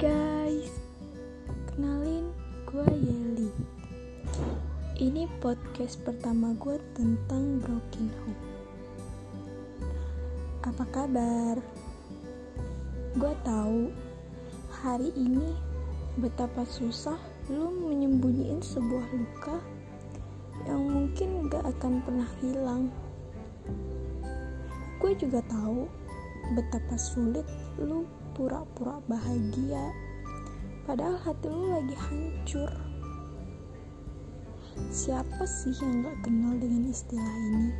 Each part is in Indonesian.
Guys, kenalin gue Yeli. Ini podcast pertama gue tentang broken home. Apa kabar? Gue tahu hari ini betapa susah lu menyembunyiin sebuah luka yang mungkin gak akan pernah hilang. Gue juga tahu betapa sulit lu pura-pura bahagia. Padahal hati lu lagi hancur. Siapa sih yang gak kenal dengan istilah ini?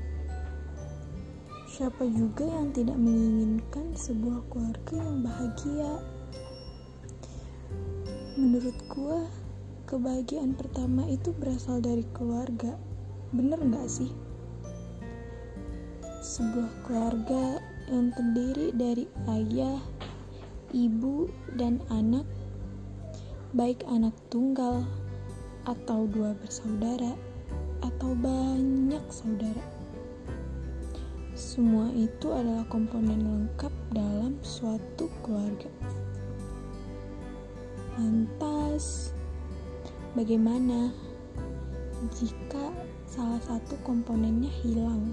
Siapa juga yang tidak menginginkan sebuah keluarga yang bahagia? Menurut gua kebahagiaan pertama itu berasal dari keluarga. Bener gak sih? Sebuah keluarga yang terdiri dari ayah, ibu, dan anak, baik anak tunggal atau dua bersaudara, atau banyak saudara. Semua itu adalah komponen lengkap dalam suatu keluarga. Lantas, bagaimana jika salah satu komponennya hilang?